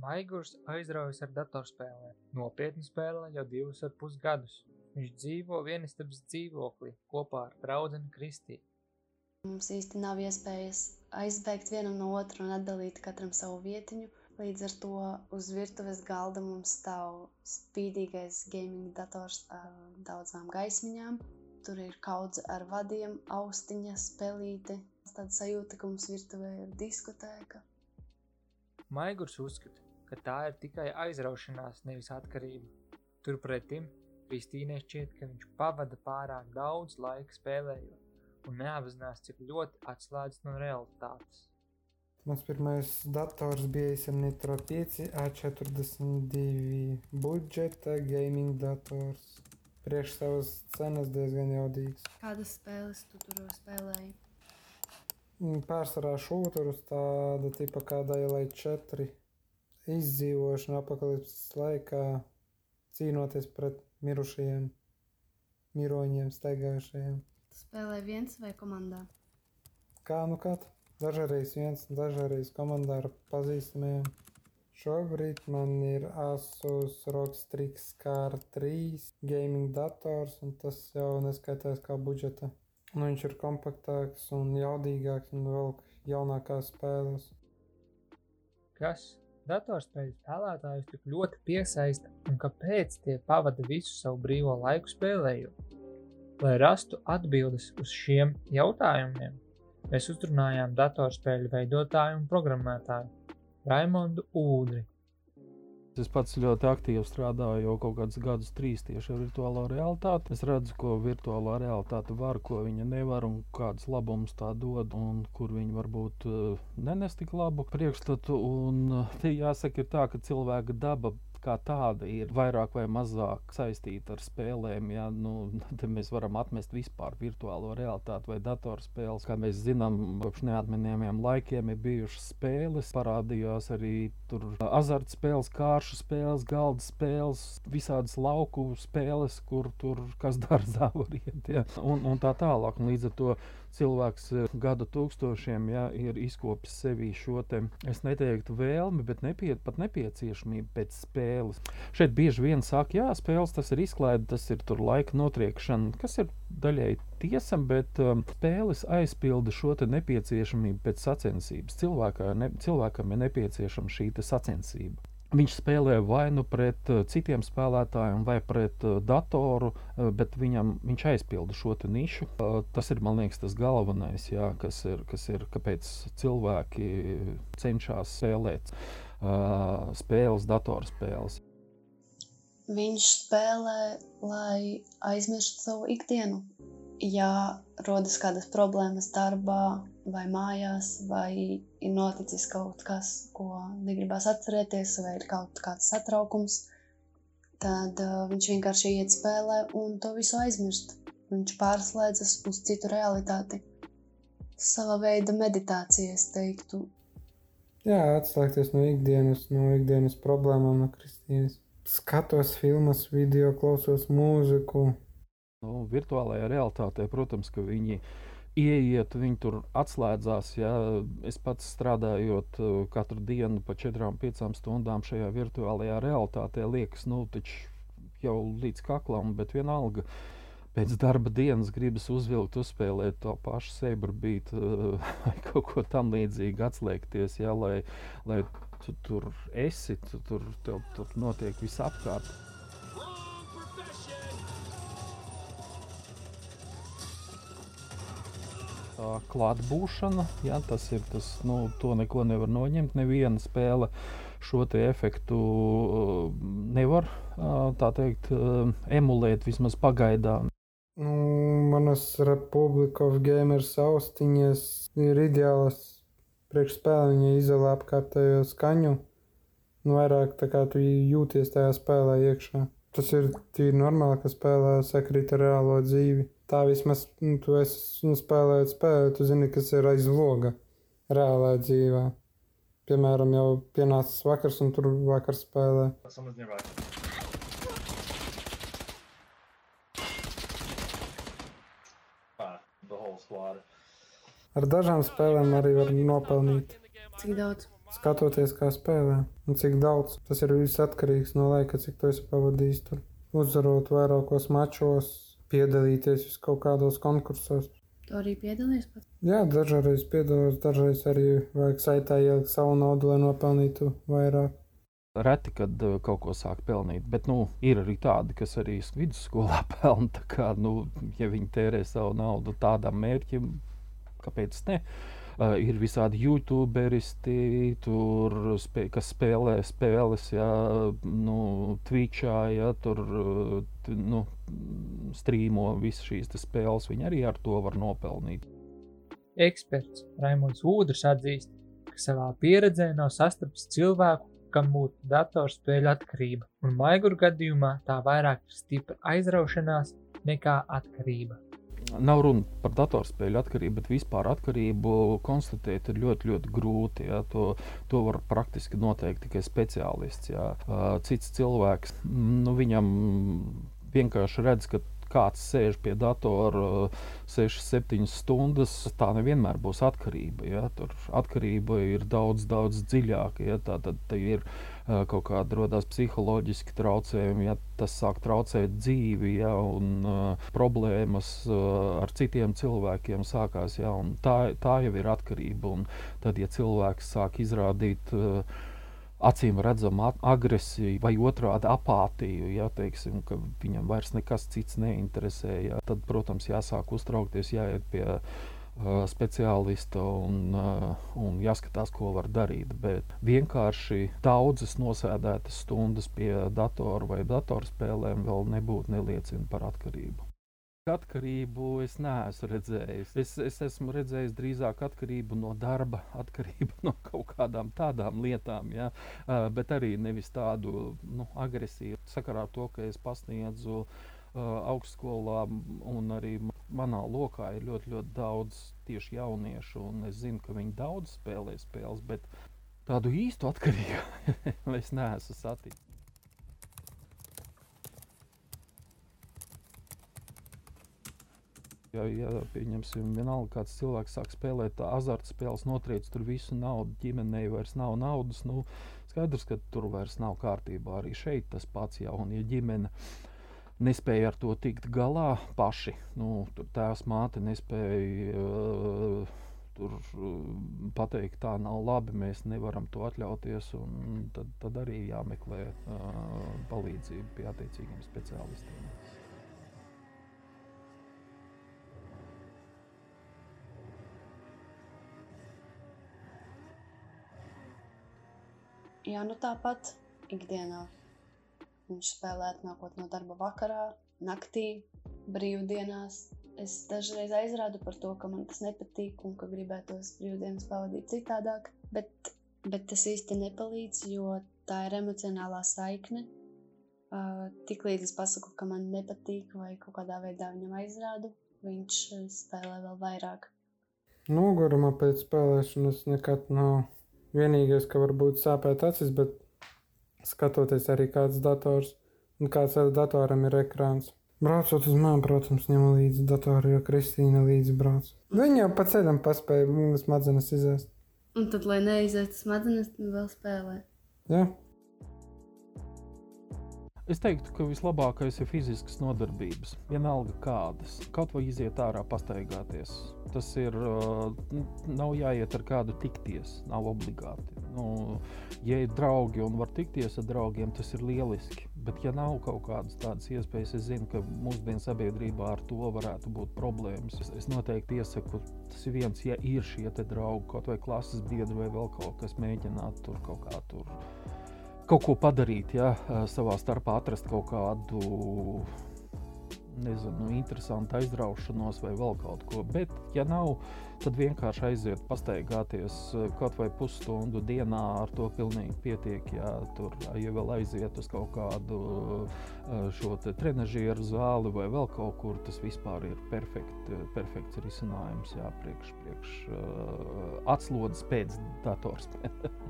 Maigurs aizraujas ar datorspēlēm. Nopietni spēlē jau divus ar pus gadus. Viņš dzīvo vienistabas dzīvoklī kopā ar draudzeni Kristīnu. Mums īsti nav iespējas aizbēgt vienam no otra un atdalīt katram savu vietiņu. Līdz ar to uz virtuves galda mums stāv spīdīgais gaming dators ar daudzām gaismiņām. Tur ir kaudze ar vadiem, austiņa, spēlīte. Tāda sajūta, ka mums virtuvē ir diskotēka. Maigurs uzskata, ka tā ir tikai aizraušanās, nevis atkarība. Turpretim Kristīnai šķiet, ka viņš pavada pārāk daudz laika spēlējot un neapzinās, cik ļoti atslēdzas no realitātes. Mans pirmais dators bija Nitro 5 A42 budžeta gaming dators. Priekš savas cenas diezgan jaudīgs. Kādas spēles tu tur spēlēji? Pārsvarā šūturus tāda tipa kā Daylight 4 izdzīvošana apakalipses laikā, cīnoties pret mirušajiem, miroņiem, staigājušajiem. Tu spēlēji viens vai komandā? Kā nu kad? Dažreiz viens, dažreiz komandā ar pazīstamiem. Šobrīd man ir Asus ROG Strix KR3 gaming dators, un tas jau neskaitās kā budžeta. Nu, viņš ir kompaktāks un jaudīgāks un vēl jaunākās spēles. Kas datorspēļu spēlētājus tik ļoti piesaista un kāpēc tie pavada visu savu brīvo laiku spēlējot? Lai rastu atbildes uz šiem jautājumiem, mēs uzrunājām datorspēļu veidotāju un programmētāju Raimondu Ūdri. Es pats ļoti aktīvi strādāju jau kaut kādus gadus, trīs tieši ar virtuālo realitāti. Es redzu, ko virtuālā realitāte var, ko viņa nevar un kādus labumus tā dod, un kur viņa varbūt uh, nenes tik labu priekšstatu. Un, uh, jāsaka, ir tā, ka cilvēka daba kā tāda ir vairāk vai mazāk saistīta ar spēlēm. Ja? Nu, tad mēs varam atmest vispār virtuālo realitāti vai datorspēles. Kā mēs zinām, kopš neatminējumiem laikiem ir bijušas spēles, parādījās arī azartspēles, kāršu spēles, galda spēles, visādas lauku spēles, kur tur kas dārzā var iet. Ja? Un, un tā tālāk. Un līdz ar to cilvēks eh, gadu tūkstošiem ja, ir izkopis sevī šo te, es neteiktu vēlmi, bet nepie, pat nepieciešamību pēc spēles. Šeit bieži vien saka, jā, spēles tas ir izklaide, tas ir tur laika notriekšana, kas ir daļai tiesa, bet um, spēles aizpilda šo nepieciešamību pēc sacensības. Cilvēkā, ne, cilvēkam ir nepieciešama šī sacensība. Viņš spēlē vai nu pret uh, citiem spēlētājiem, vai pret uh, datoru, uh, bet viņam, viņš aizpilda šo nišu. Tas ir liekas, tas galvenais, jā, kas, ir, kas ir, kāpēc cilvēki cenšas spēlēt uh, spēles, datorspēles. Viņš spēlē, lai aizmirstu savu ikdienu. Ja rodas kādas problēmas darbā, vai mājās, vai ir noticis kaut kas, ko negribas atcerēties, vai ir kaut kāds satraukums, tad uh, viņš vienkārši iet spēlē un to visu aizmirst. Viņš pārslēdzas uz citu realitāti. Sava veida meditācija, es teiktu. Jā, atslēgties no ikdienas, no ikdienas problēmām, no Kristīnas. Skatos filmas, video, klausos mūziku. Nu, virtuālajā realitātē, protams, ka viņi ieiet, viņi tur atslēdzās. Ja? Es pats strādājot uh, katru dienu pa 4-5 stundām šajā virtuālajā realitātē, liekas, nu, jau līdz kaklam, bet vienalga. Pēc darba dienas gribas uzvilkt, uzspēlēt to pašu sebrabītu uh, vai kaut ko tam līdzīgu, atslēgties, ja, lai, lai tu tur esi, tu tur, tev, tur notiek viss apkārt. tā klātbūšana. Ja, tas ir tas, nu, to neko nevar noņemt. Neviena spēle šo efektu uh, nevar uh, teikt, uh, emulēt vismaz pagaidām. Nu, manas Republika of Gamers austiņas ir ideālas priekšspēle. Viņa izolē apkārtējo skaņu. Nu, vairāk tā kā tu jūties tajā spēlē iekšā. Tas ir tīri normāli, ka spēlē sakrīt ar reālo dzīvi tā vismaz nu, tu esi nu, spēlējot spēli, tu zini, kas ir aiz loga reālā dzīvē. Piemēram, jau pienācis vakars, un tur vakar spēlē. Ar dažām spēlēm arī var nopelnīt. Cik daudz? skatoties, kā spēlē un cik daudz. Tas ir viss atkarīgs no laika, cik tu esi pavadījis tur. Uzvarot vairākos mačos, piedalīties vis kaut kādos konkursos. Tu arī piedalījies pats? Jā, dažreiz piedalos, dažreiz arī vajag saitā ielikt savu naudu, lai nopelnītu vairāk. Reti, kad uh, kaut ko sāk pelnīt, bet nu, ir arī tādi, kas arī vidusskolā pelna. Kā, nu, ja viņi tērē savu naudu tādam mērķim, kāpēc ne? Uh, ir visādi youtuberisti, tur, spē, kas spēlē spēles, jā, nu, Twitchā, jā, tur t, nu, strīmo visas šīs spēles. Viņi arī ar to var nopelnīt. Eksperts Raimons Udrs atzīst, ka savā pieredzē nav sastapis cilvēku, kam būtu datorspēļu atkarība, un maiguru gadījumā tā vairāk ir stipra aizraušanās nekā atkarība. Nav runa par datorspēļu atkarību, bet vispār atkarību konstatēt ir ļoti, ļoti grūti. Jā. To, to var praktiski noteikt tikai speciālists. Uh, Cits cilvēks, nu, viņam vienkārši redz, ka kāds sēž pie datora 6, 7 stundas, tā nevienmēr būs atkarība. Ja? Tur atkarība ir daudz, daudz dziļāka. Ja? Tā tad ir uh, kaut kāda radās psiholoģiski traucējumi, ja tas sāk traucēt dzīvi, ja? un uh, problēmas uh, ar citiem cilvēkiem sākās. Ja? Tā, tā jau ir atkarība. Un tad, ja cilvēks sāk izrādīt uh, acīm redzama agresija vai otrādi apātiju, ja teiksim, ka viņam vairs nekas cits neinteresē, ja, tad, protams, jāsāk uztraukties, jāiet pie uh, speciālista un, uh, un jāskatās, ko var darīt. Bet vienkārši daudzas nosēdētas stundas pie datora vai datorspēlēm vēl nebūtu neliecina par atkarību. Atkarību es neesmu redzējis. Es, es esmu redzējis drīzāk atkarību no darba, atkarību no kaut kādām tādām lietām, ja? bet arī nevis tādu nu, agresīvu. Sakarā ar to, ka es pasniedzu uh, augstskolā un arī manā lokā ir ļoti, ļoti daudz tieši jauniešu, un es zinu, ka viņi daudz spēlē spēles, bet tādu īstu atkarību es neesmu saticis. Ja, ja pieņemsim, vienalga, kāds cilvēks sāk spēlēt azartspēles, notriec tur visu naudu, ģimenei vairs nav naudas, nu, skaidrs, ka tur vairs nav kārtībā. Arī šeit tas pats jau, un ja ģimene nespēja ar to tikt galā paši, nu, tur tēvs māte nespēja uh, tur uh, pateikt, tā nav labi, mēs nevaram to atļauties, tad, tad arī jāmeklē uh, palīdzību pie attiecīgiem speciālistiem. Jā, nu tāpat ikdienā. Viņš spēlē atnākot no darba vakarā, naktī, brīvdienās. Es dažreiz aizrādu par to, ka man tas nepatīk un ka gribētos brīvdienas pavadīt citādāk, bet, bet tas īsti nepalīdz, jo tā ir emocionālā saikne. Uh, Tiklīdz es pasaku, ka man nepatīk vai kaut kādā veidā viņam aizrādu, viņš spēlē vēl vairāk. Nogurumā pēc spēlēšanas nekad nav. Vienīgais, ka varbūt sāpēt acis, bet skatoties arī kāds dators un kāds datoram ir ekrāns. Braucot uz mājām, protams, ņemu līdzi datoru, jo Kristīna līdzi brauc. Viņa jau pa ceļam paspēja smadzenes izēst. Un tad, lai neizietu smadzenes, vēl spēlē. Jā. Es teiktu, ka vislabākais ir fiziskas nodarbības. Vienalga kādas. Kaut vai iziet ārā, pastaigāties. Tas ir. Uh, nav jāiet ar kādu tikties, nav obligāti. Nu, ja ir draugi un var tikties ar draugiem, tas ir lieliski. Bet, ja nav kaut kādas tādas iespējas, es zinu, ka mūsdienu sabiedrībā ar to varētu būt problēmas. Es, es noteikti iesaku, tas ir viens, ja ir šie draugi, kaut vai klases biedri vai vēl kaut kas, mēģināt tur kaut kā tur kaut ko padarīt, ja savā starpā atrast kaut kādu nezinu, interesantu aizraušanos vai vēl kaut ko. Bet, ja nav, tad vienkārši aiziet, pastaigāties kaut vai pusstundu dienā. Ar to pilnīgi pietiek. Ja tur ja vēl aiziet uz kaut kādu šo trenižieru zāli vai vēl kaut kur, tas vispār ir perfekt, perfekts risinājums. Jā, priekš, priekš atslodzes pēc datorspēles.